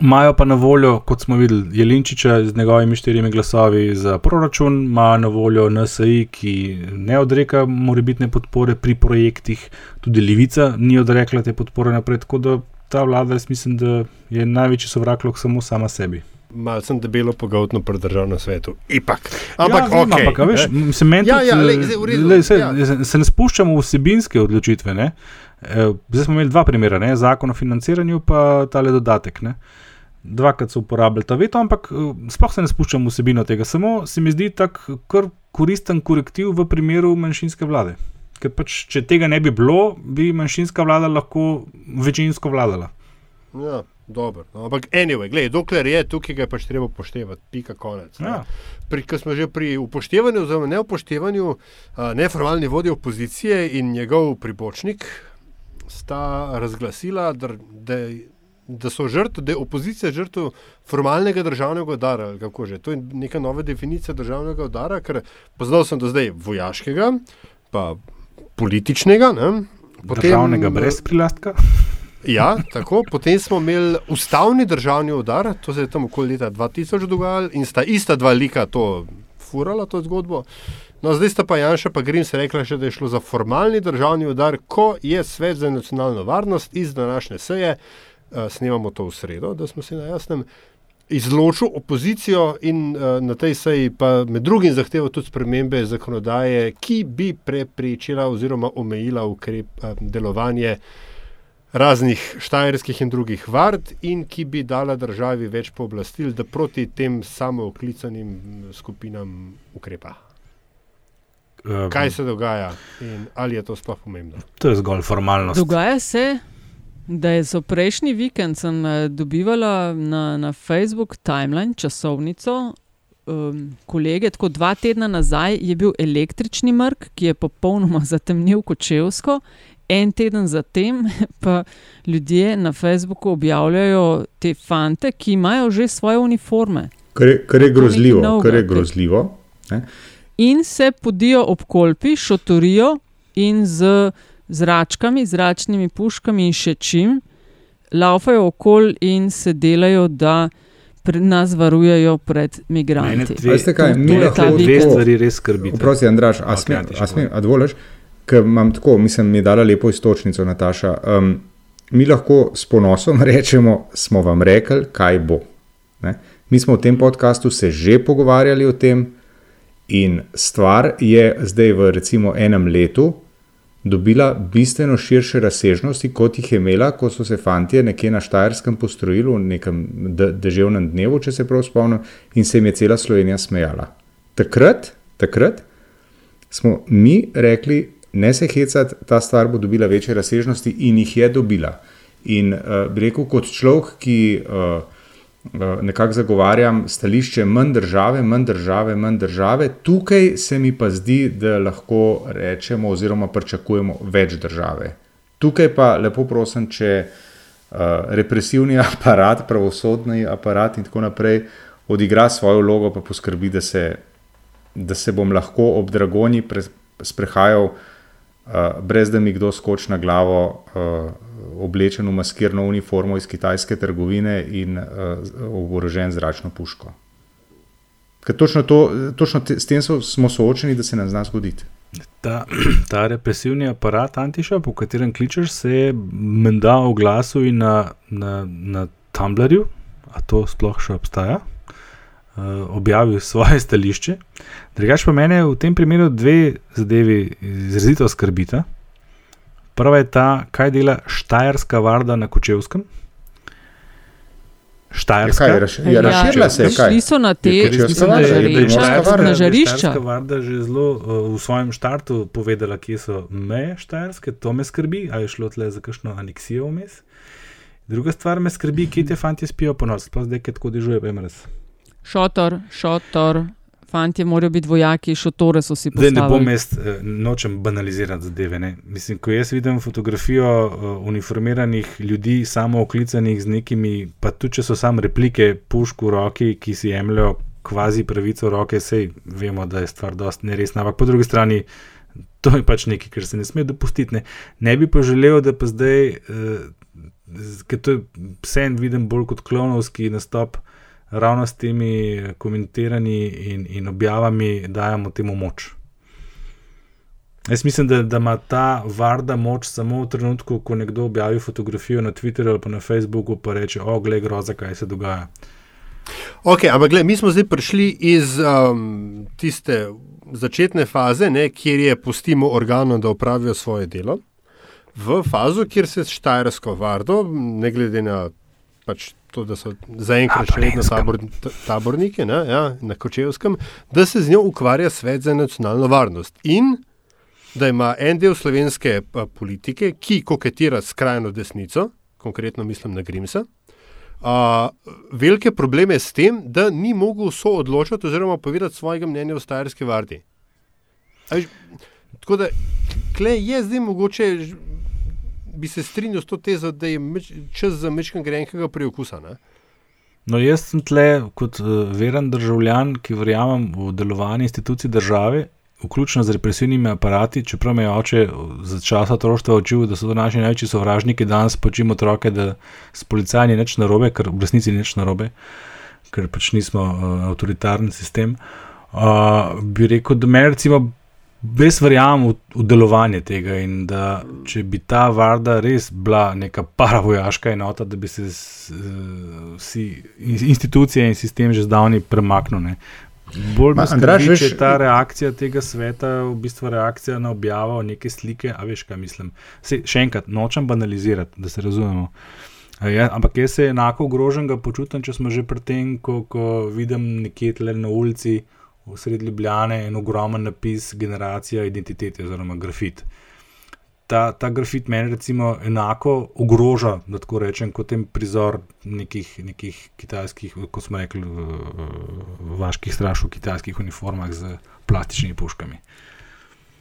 Imajo pa na voljo, kot smo videli, Jelinčiča z njegovimi štirimi glasovi za proračun, imajo na voljo NSI, ki ne odreka morebitne podpore pri projektih, tudi Levica ni odrekla te podpore naprej. Tako da ta vlada, jaz mislim, da je največji sovrak lahko samo sama sebi. Mal sem debelo pogotno pri državnem svetu. Ipak. Ampak, ja, vem, okay, ampak veš, se ja, ja, redu, lej, se, ja. se ne spuščamo v vsebinske odločitve. Ne? Eh, Zdaj smo imeli dva primera, ne? zakon o financiranju, pa tale dodatek. Ne? Dvakrat so uporabljali ta veto, ampak eh, sploh se ne spuščam vsebino tega. Samo se mi zdi tak kar koristen korektiv v primeru manjšinske vlade. Ker pač, če tega ne bi bilo, bi manjšinska vlada lahko večinsko vladala. Ja, dobro. No, ampak, anyway, gled, dokler je tukaj, je pač treba upoštevati, pika konec. ne. Ja. Pri, ko smo že pri upoštevanju, oziroma neupoštevanju, uh, neformalni vodja opozicije in njegov pribočnik sta razglasila, da, da, da so žrtve, da je opozicija žrtev formalnega državnega udara. kako že. To je neka nova definicija državnega udara, ker poznal sem do zdaj vojaškega, pa političnega. Ne? Državnega brez prilastka. Ja, tako. Potem smo imeli ustavni državni udar, to se je tam okoli leta 2000 dogajalo in sta ista dva lika to furala, to zgodbo. No, zdaj sta pa Janša pa Grims rekla, še, da je šlo za formalni državni udar, ko je svet za nacionalno varnost iz današnje seje, uh, snemamo to v sredo, da smo si na jasnem, izločil opozicijo in uh, na tej seji pa med drugim zahteval tudi spremembe zakonodaje, ki bi preprečila oziroma omejila ukrep, uh, delovanje raznih štajerskih in drugih vard, in ki bi dala državi več pooblastil, da proti tem samooklicanim skupinam ukrepa. Eh, Kaj se dogaja in ali je to sploh pomembno? To je zgolj formalnost. Dogaja se, da je za prejšnji vikend sem eh, dobivala na, na Facebook timeline časovnico. Um, kolege, tako dva tedna nazaj je bil električni mrk, ki je popolnoma zatemnil Kočevsko, en teden zatem pa ljudje na Facebooku objavljajo te fante, ki imajo že svoje uniforme Kar je, kar je grozljivo. Kar je grozljivo ne? In se podijo ob kolpi, šotorijo in z zračkami, zračnimi puškami in še čim, laufajo okoli in se delajo, da pre, nas varujejo pred migranti. Veste kaj, mi lahko. Dve stvari res skrbite. Prosti, Andraš, a smem, a smem, a dovoliš? Ker imam tako, mislim, mi je dala lepo istočnico Nataša. Um, mi lahko s ponosom rečemo, smo vam rekli, kaj bo. Ne? Mi smo v tem podkastu se že pogovarjali o tem, in stvar je zdaj v recimo enem letu dobila bistveno širše razsežnosti, kot jih je imela, ko so se fantje nekje na Štajerskem postrojili v nekem de deževnem dnevu, če se prav spomnim, in se jim je cela Slovenija smejala. Takrat, takrat smo mi rekli, ne se hecati, ta stvar bo dobila večje razsežnosti in jih je dobila. In uh, rekel, kot človek, ki uh, nekako zagovarjam stališče manj države, manj države, manj države, tukaj se mi pa zdi, da lahko rečemo oziroma pričakujemo več države. Tukaj pa lepo prosim, če uh, represivni aparat, pravosodni aparat in tako naprej odigra svojo vlogo, pa poskrbi, da se da se bom lahko ob Dragoni pre, sprehajal, uh, brez da mi kdo skoči na glavo, uh, oblečen v maskirno uniformo iz kitajske trgovine in uh, oborožen zračno puško. Ker točno, to, točno te, s tem so, smo soočeni, da se nam zna zgoditi. Ta, ta represivni aparat Antiša, po katerem kličeš, se je menda oglasil in na, na, na Tumblrju, a to sploh še obstaja, uh, objavil svoje stališče. Drugač pa mene v tem primeru dve zadevi izrazito skrbita. Prva je ta, kaj dela Štajerska varda na Kočevskem. Štajerska. Ja, kaj, raš, je razširila se je kaj? Šli so na te je- je žarišča, je. Štajerska varda že zelo uh, v svojem štartu povedala, kje so meje Štajerske, to me skrbi, ali je šlo tle za kakšno aneksijo vmes. Druga stvar me skrbi, kje te fanti spijo po noč, sploh zdaj, ker tako dežuje PMRS. Šotor, šotor, fantje morajo biti vojaki, šotore so si Zdaj ne bom jaz, eh, nočem banalizirati zadeve. Ne. Mislim, ko jaz vidim fotografijo uh, uniformiranih ljudi, samo oklicanih z nekimi, pa tudi če so samo replike, pušk v roki, ki si jemljajo kvazi pravico v roke, sej vemo, da je stvar dosti neresna. Ampak po drugi strani, to je pač nekaj, kar se ne sme dopustiti. Ne, ne bi pa želel, da pa zdaj, uh, ker to je vse en vidim bolj kot klonovski nastop. Ravno s temi komentiranji in, in objavami dajemo temu moč. Jaz mislim, da, da ima ta varda moč samo v trenutku, ko nekdo objavi fotografijo na Twitterju ali pa na Facebooku, pa reče: O, glej, groza, kaj se dogaja. Ok, ampak gled, mi smo zdaj prišli iz um, tiste začetne faze, ne, kjer je pustimo organom, da opravijo svoje delo, v fazo, kjer se Štajersko vardo, ne glede na pač to, da so zaenkrat še vedno tabor, ta- taborniki ne, ja, na Kočevskem, da se z njo ukvarja svet za nacionalno varnost. In da ima en del slovenske pa, politike, ki koketira s skrajno desnico, konkretno mislim na Grimsa, Uh, velike probleme s tem, da ni mogel so odločiti oziroma povedati svojega mnenja o Stajerski vardi. A Tako da, kle je zdaj mogoče, bi se strinjal s to tezo, da je meč, čas za mečkam grenkega preokusa. Ne? No, jaz sem tle kot uh, veren državljan, ki verjamem v delovanje institucij države, vključno z represivnimi aparati, čeprav me je oče za časa otroštva učil, da so to naši največji sovražniki, danes počimo otroke, da s policaji ni nič narobe, ker v resnici ni nič narobe, ker pač nismo uh, avtoritarni sistem. Uh, bi rekel, da me recimo. Jaz verjamem v, v delovanje tega in da če bi ta varda res bila neka paravojaška enota, da bi se vsi in- institucije in sistem že zdavni premaknil. Ne. Bolj me skrbi, če veš- je ta reakcija tega sveta v bistvu reakcija na objavo neke slike, a veš, kaj mislim. Sej, še enkrat, nočem banalizirati, da se razumemo. Ja, ampak jaz se enako ogroženega počutim, če smo že pri tem, ko, ko vidim nekje tle na ulici v sredi Ljubljane en ogromen napis Generacija identitete oziroma grafit. Ta, ta grafit meni recimo enako ogroža, da tako rečem, kot en prizor nekih, nekih kitajskih, kot smo rekli, v- v- vaških straž v kitajskih uniformah z plastičnimi puškami.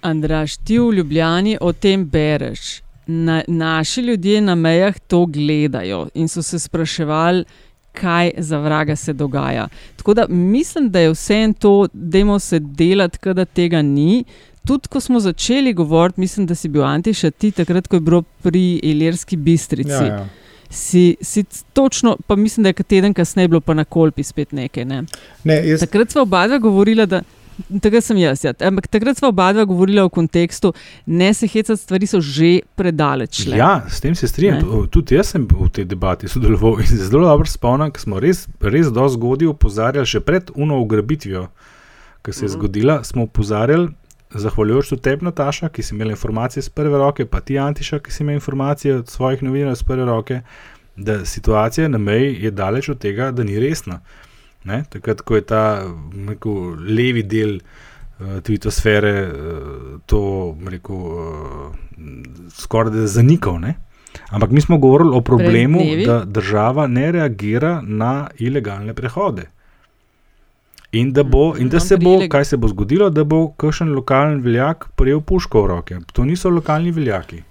Andraš, ti v Ljubljani o tem bereš. Na, naši ljudje na mejah to gledajo in so se spraševali, kaj za vraga se dogaja. Tako da mislim, da je vse en to, da se delati, da tega ni. Tudi ko smo začeli govoriti, mislim, da si bil Antiša ti takrat, ko je bilo pri Ilirski bistrici. Ja, ja. Si, si točno, pa mislim, da je teden kasneje bilo pa na kolpi spet nekaj. Ne? Ne, jaz, Takrat smo oba dva govorila, da. Takrat sem jaz, ja. ampak takrat smo oba dva govorila v kontekstu, ne se hecati, stvari so že predaleč. šle. Ja, s tem se strinjam. Tudi jaz sem v tej debati sodeloval in se zelo dobro spomnim, ker smo res, res dosti zgodaj opozarjali, še pred uno ugrabitvijo, ki se je Mhm. zgodila, smo opozarjali, zahvaljujoč tudi tebi, Nataša, ki si imela informacije z prve roke, pa ti, Antiša, ki si imel informacije od svojih novinarjev z prve roke, da situacija na meji je daleč od tega, da ni resna. Ne? Takrat, ko je ta rekel, levi del uh, tvitosfere uh, to rekel, uh, skoraj da zanikal. Ne? Ampak mi smo govorili o problemu, da država ne reagira na ilegalne prehode. In da, bo, in da no, se bo, kaj se bo zgodilo, da bo kakšen lokalen veljak prijel puško v roke. To niso lokalni veljaki.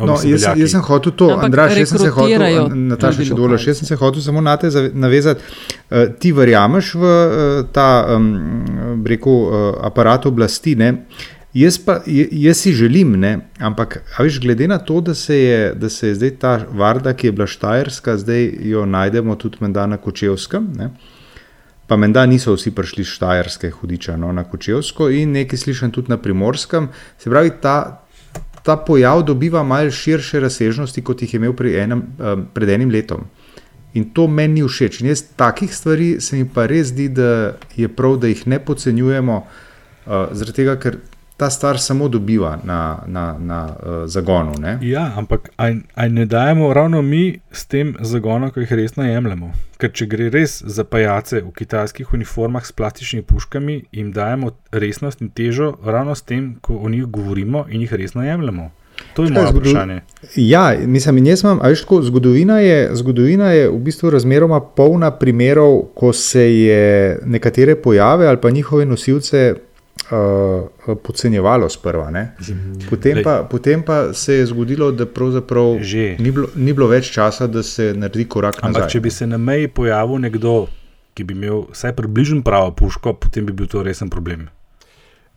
No, jaz, jaz sem hotel to, Andraš, jaz sem se hotel, Nataša, če dovoliš, jaz sem se hotel samo na te navezati. Uh, ti verjameš v uh, ta, um, rekel, uh, aparat oblasti, ne? Jaz, pa, jaz si želim, ne? ampak viš, glede na to, da se, je, da se je zdaj ta varda, ki je bila štajerska, zdaj jo najdemo tudi na Kočevskem. Ne? Pa menda niso vsi prišli iz Štajerske, hudiča, no, na Kočevsko in nekaj slišim tudi na Primorskem. Se pravi, ta, ta pojav dobiva malce širše razsežnosti, kot jih je imel enem, um, pred enim letom. In to meni ni všeč. In jaz takih stvari se mi pa res zdi, da je prav, da jih ne podcenjujemo, uh, zaradi tega, ker ta stvar samo dobiva na, na, na uh, zagonu. Ne? Ja, ampak aj ne dajemo ravno mi s tem zagonom, ko jih resno jemljemo. Ker če gre res za pajace v kitajskih uniformah s plastičnimi puškami, jim dajemo resnost in težo ravno s tem, ko o njih govorimo in jih resno jemljemo. To je moje vprašanje. Ja, mislim, jaz imam, ali tako, zgodovina je, zgodovina je v bistvu razmeroma polna primerov, ko se je nekatere pojave ali pa njihove nosilce uh, podcenjevalo sprva. Potem pa, potem pa se je zgodilo, da ni bilo, ni bilo več časa, da se naredi korak naprej. Ampak če bi se na meji pojavil nekdo, ki bi imel vsaj približno pravo puško, potem bi bil to resen problem.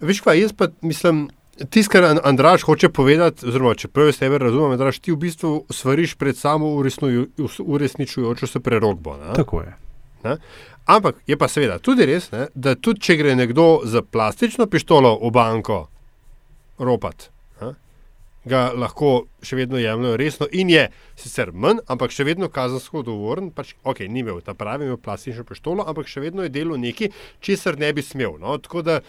Veš pa, jaz pa mislim. Tisto, kar Andraš hoče povedati, oziroma če prvi sebe razumem, da ti v bistvu svariš pred samo uresničujočo se prerogbo. Ne? Tako je. Ne? Ampak je pa seveda tudi res, ne, da tudi če gre nekdo za plastično pištolo v banko, ropat, ne, ga lahko še vedno jemljajo resno in je sicer manj, ampak še vedno kazensko odgovoren. Pač, ok, ni imel ta pravi, imel plastično pištolo, ampak še vedno je delo nekaj, česar ne bi smel. No, da,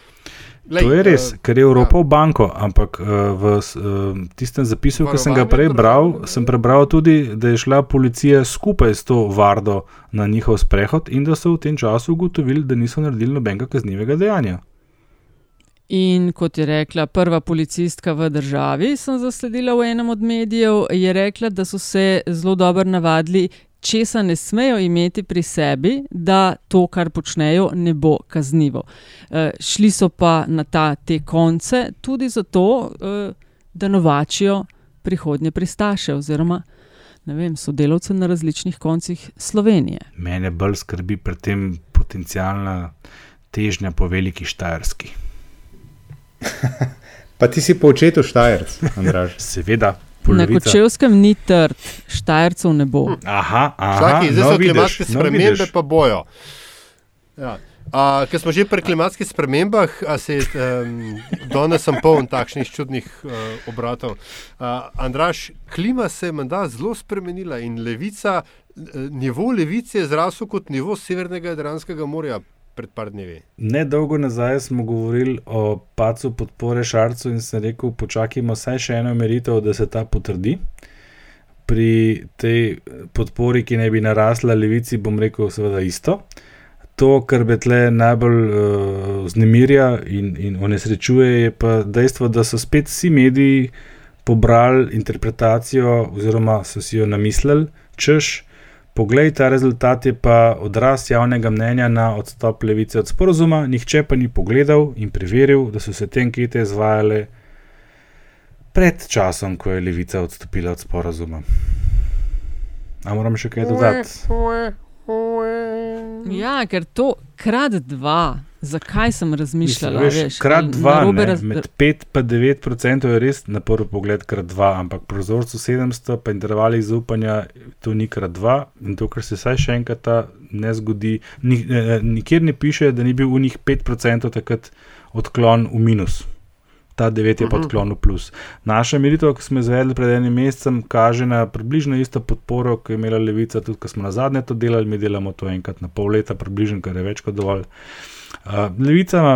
lej, to je res, uh, ker je Evropa ja. v banko, ampak uh, v uh, tistem zapisu, ki sem ga prej bral, sem prebral tudi, da je šla policija skupaj s to vardo na njihov sprehod in da so v tem času ugotovili, da niso naredili nobenega kaznivega dejanja. In kot je rekla prva policistka v državi, sem zasledila v enem od medijev, je rekla, da so se zelo dobro navadili, česa ne smejo imeti pri sebi, da to, kar počnejo, ne bo kaznivo. E, šli so pa na ta, te konce tudi zato, e, da novačijo prihodnje pristaše oziroma vem, sodelavce na različnih koncih Slovenije. Mene bolj skrbi pri tem potencijalna težnja po veliki štajerski. pa ti si po očetu Štajerc, Andraž. Seveda. Polovica. Na Kočevskem ni trd, Štajercev ne bo. Aha, aha. Vsaki, zdaj no, so klimatske spremembe, pa bojo. Ja. Uh, ker smo že pri klimatskih spremembah, se um, danes sem poln takšnih čudnih uh, obratov. Uh, Andraš, klima se je menda zelo spremenila in levica, nivo levice je zrasel kot nivo Severnega Jadranskega morja pred par dnevi. Nedolgo nazaj smo govorili o pacu podpore Šarcu in sem rekel, počakajmo vsaj še eno meritev, da se ta potrdi. Pri tej podpori, ki naj bi narasla levici, bom rekel, seveda isto. To, kar me tle najbolj uh, znemirja in, in onesrečuje, je pa dejstvo, da so spet vsi mediji pobrali interpretacijo, oziroma so si jo namislili, češ, Poglej, ta rezultat je pa odraz javnega mnenja na odstop levice od sporozuma, nihče pa ni pogledal in preveril, da so se te ankete izvajale pred časom, ko je levica odstopila od sporozuma. A moram še kaj dodati? Ja, ker to krat dva. Zakaj sem razmišljal? Krat dva, ne, raz... med 5 in 9 odstotkov je res na prvi pogled krat dva, ampak pri vzorcu 700 pa intervali zaupanja to ni krat dva in to, kar se vsaj še enkrat ne zgodi, ni, eh, nikjer ne piše, da ni bil v njih 5 odstotkov takrat odklon v minus ta 9 je pa mhm. odklon v plus. Naša meritev, ki smo izvedli pred enim mesecem, kaže na približno isto podporo, kot je imela Levica, tudi ko smo na zadnje to delali, mi delamo to enkrat na pol leta, približno, kar je več kot dovolj. Uh, Levica ima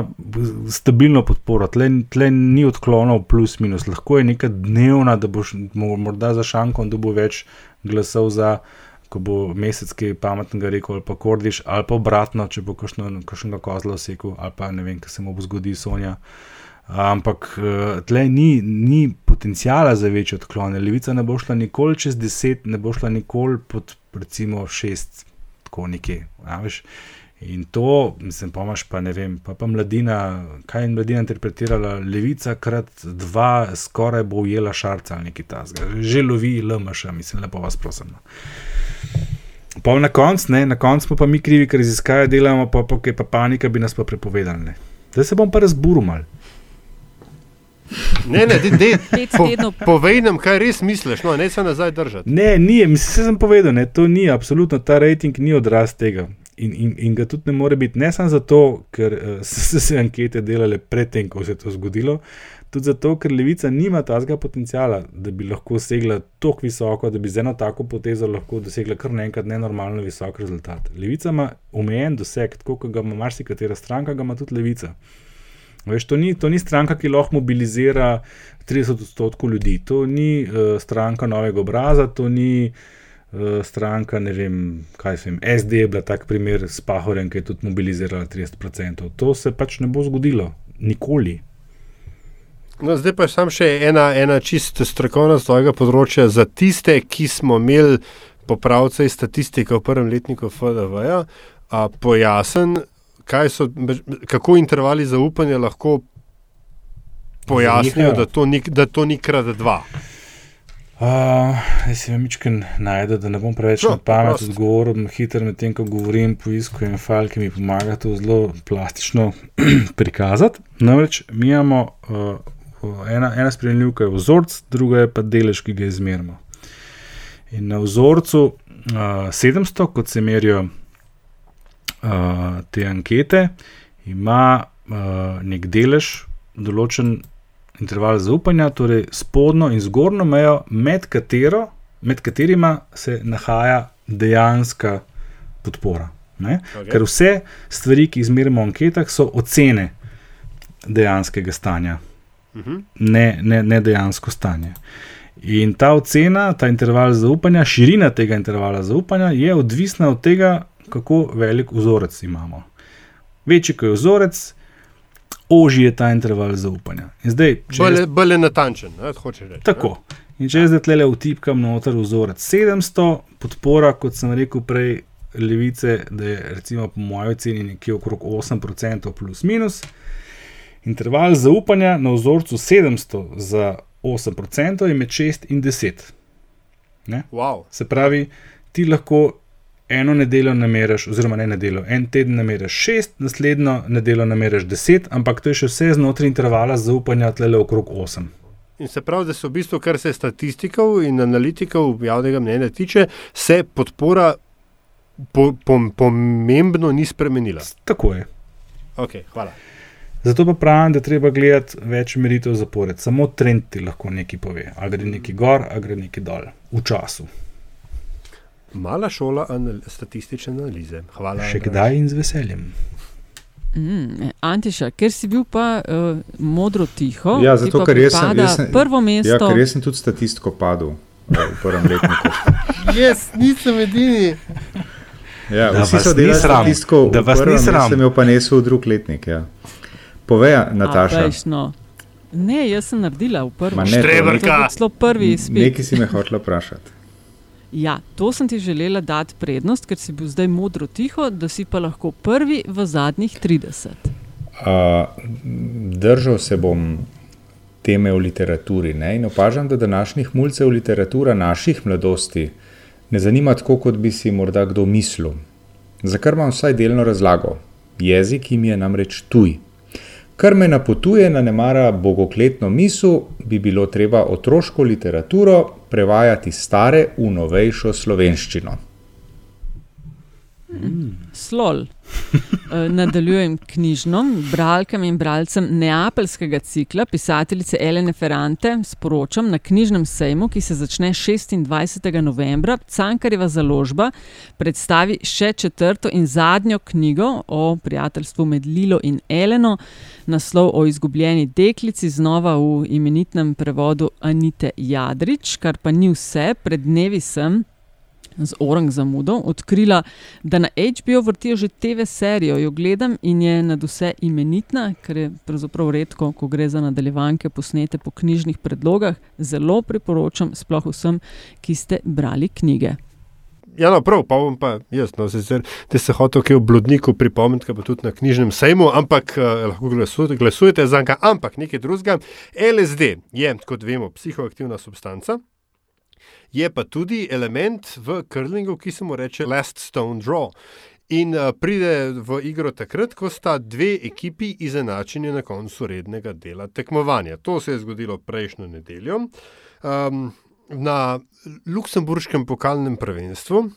stabilno podporo, tle, tle ni odklonov, plus minus. Lahko je neka dnevna, da boš morda za šankom dobil več glasov za, ko bo mesec kaj pametnega rekel, ali pa kordiš, ali pa obratno, če bo kakšnega kozla vsekel, ali pa ne vem, kaj se mu bo zgodil, Sonja. Uh, Ampak tle ni, ni potencijala za večje odklone. Levica ne bo šla nikoli čez 10, ne bo šla nikoli pod recimo 6, tako nekje. In to, mislim, pomaž pa ne vem, pa, pa mladina, kaj je mladina interpretirala, levica krat dva, skoraj bo ujela šarca ali nekaj tasga. Že lovi LMŠ, mislim, lepo vas prosim. No. Pa na koncu, ne, na koncu smo pa mi krivi, ker raziskave delamo, pa, pa, pa panika bi nas pa prepovedali. Ne. Zdaj se bom pa razburil mal. Ne, ne, de, de, po, povej nam, kaj res misliš, no, ne se nazaj držati. Ne, ni, mislim, se sem povedal, ne, to ni, absolutno ta rejting ni odraz tega. In, in, in ga tudi ne more biti, ne samo zato, ker uh, so se ankete delale predtem, ko se je to zgodilo, tudi zato, ker levica nima tazga potencijala, da bi lahko segla tako visoko, da bi z eno tako potezo lahko dosegla kar naenkrat nenormalno visok rezultat. Levica ima omejen doseg, tako kot ga ima marsikatera stranka, ga ima tudi levica. Veš, to, ni, to ni stranka, ki lahko mobilizira 30 odstotkov ljudi, to ni uh, stranka novega obraza, to ni uh, stranka, ne vem, kaj se jim, SD je bila tak primer s Pahorjem, ki je tudi mobilizirala 30%. To se pač ne bo zgodilo, nikoli. No, zdaj pa je samo še ena, ena čist strokovna z tvojega področja za tiste, ki smo imeli popravce iz statistike v prvem letniku FDV-ja. Pojasni, kaj so, kako intervali zaupanja lahko pojasnijo, da to ni, da to ni krat dva. Uh, jaz si vemičken najde, da ne bom preveč No, na pamet odgovoril, hitro med tem, ko govorim, poiskujem fal, ki mi pomaga to zelo plastično prikazati. Namreč mi imamo uh, ena, ena spremljivka je vzorc, druga je pa delež, ki ga izmerimo. In na vzorcu uh, 700, kot se merijo uh, te ankete, ima uh, nek delež, določen interval zaupanja, torej spodnjo in zgornjo mejo, med, katero, med katerima se nahaja dejanska podpora. Ne? Okej. Ker vse stvari, ki izmerimo v anketah, so ocene dejanskega stanja, Mhm. ne, ne, ne dejansko stanje. In ta ocena, ta interval zaupanja, širina tega intervala zaupanja je odvisna od tega, kako velik vzorec imamo. Večji, ko je vzorec, ožji je ta interval zaupanja. In zdaj, Bolj, jaz- bolj je natančen, ne, hočeš reči. Tako. In če jaz zdaj tle vtipkam noter vzorec 700, podpora, kot sem rekel prej, levice, da je recimo po mojem oceni nekje okrog 8% plus minus. Interval zaupanja na vzorcu 700 za 8% je med 6 in 10. Ne? Wow. Se pravi, ti lahko eno nedeljo nameriš, oziroma ne nedeljo, en teden nameriš 6, naslednjo nedeljo nameriš 10, ampak to je še vse znotraj intervala zaupanja tle okrog 8. In se pravi, da se v bistvu, kar se statistikov in analitikov javnega mnenja tiče, se podpora po, po, pomembno ni spremenila. Tako je. Okay, hvala. Zato pa pravim, da treba gledati več meritev zapored. Samo trend ti lahko nekaj pove. A gre nekaj gor, a gre nekaj dol, v času. Mala šola anal statistične analize. Hvala. Še kdaj in z veseljem. Mm, Antiša, ker si bil pa uh, modro tiho, Ja, zato, ker jaz sem, jaz sem, prvo mesto. Ja, ker jaz sem tudi statistiko padel eh, v prvem letniku. Jaz nisem edini. Ja, Da vsi vas so ni delali sram, statistiko, da vas ni prvem, jaz sram. sem jo pa nesel v drug letnik. Ja. Povej, Nataša. A, no. Ne, jaz sem naredila v prvem. Ma ne, to ni- To je bil celo prvi izpit. Nekaj si me hotela vprašati. Ja, to sem ti želela dati prednost, ker si bil zdaj modro tiho, da si pa lahko prvi v zadnjih 30. Uh, držal se bom teme v literaturi ne? in opažam, da današnjih mulcev literatura naših mladosti ne zanima tako, kot bi si morda kdo mislil. Za kar imam vsaj delno razlago. Jezik jim je namreč tuj. Kar me napotuje na nemara bogokletno misel, bi bilo treba otroško literaturo prevajati stare v novejšo slovenščino. Slol. Eh, Nadaljujem knjižno, bralkam in bralcem neapeljskega cikla pisateljice Elene Ferrante sporočam na knjižnem sejmu, ki se začne 26. novembra. Cankarjeva založba predstavi še četrto in zadnjo knjigo o prijateljstvu med Lilo in Eleno, naslov o izgubljeni deklici, znova v imenitnem prevodu Anite Jadrič, kar pa ni vse, pred dnevi sem z Orang zamudo odkrila, da na HBO vrtijo že TV serijo, jo gledam in je nad vse imenitna, ker je pravzaprav redko, ko gre za nadaljevanke posnete po knjižnih predlogah. Zelo priporočam, sploh vsem, ki ste brali knjige. Ja, no, prav, pa bom pa jaz, no, sicer, da se hotel kaj o blodniku pripomniti, pa tudi na knjižnem sejmu, ampak uh, lahko glasujete, glasujete za njega, ampak nekaj drugega. LSD je, kot vemo, psihoaktivna substanca. Je pa tudi element v curlingu, ki se mu reče Last Stone Draw. In uh, pride v igro takrat, ko sta dve ekipi izenačeni na koncu rednega dela tekmovanja. To se je zgodilo prejšnjo nedeljo. Um, na Luksemburškem pokalnem prvenstvu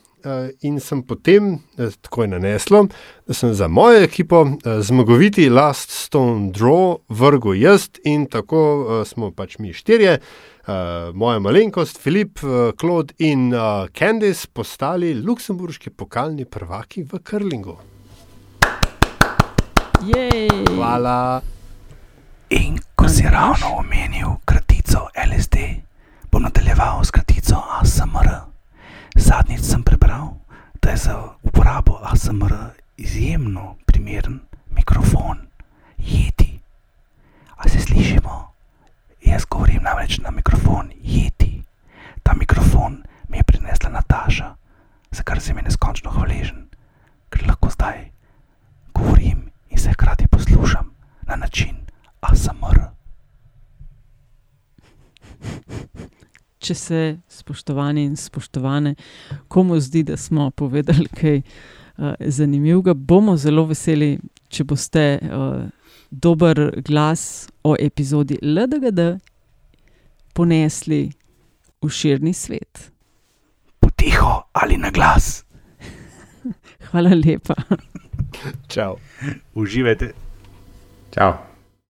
in sem potem tako naneslo, da sem za mojo ekipo zmagoviti Last Stone Draw vrgel jaz in tako smo pač mi štirje, moja malenkost, Filip, Claude in Candice postali luksemburški pokalni prvaki v Krlingu. Jej. Hvala. In ko si ravno omenil kratico LSD, bom nadaljeval s kratico ASMR. Zadnjič sem prebral, da je za uporabo ASMR izjemno primeren mikrofon, jeti. A se slišimo? Jaz govorim namreč na mikrofon jeti. Ta mikrofon mi je prinesla Nataša, za kar sem ji neskončno hvaležen, ker lahko zdaj govorim in se hkrati poslušam na način ASMR. Če se, spoštovani in spoštovane, komu zdi, da smo povedali kaj uh, zanimivega, bomo zelo veseli, če boste uh, dober glas o epizodi LDGD ponesli v širni svet. Potiho ali na glas. Hvala lepa. Čau. Uživajte. Čau.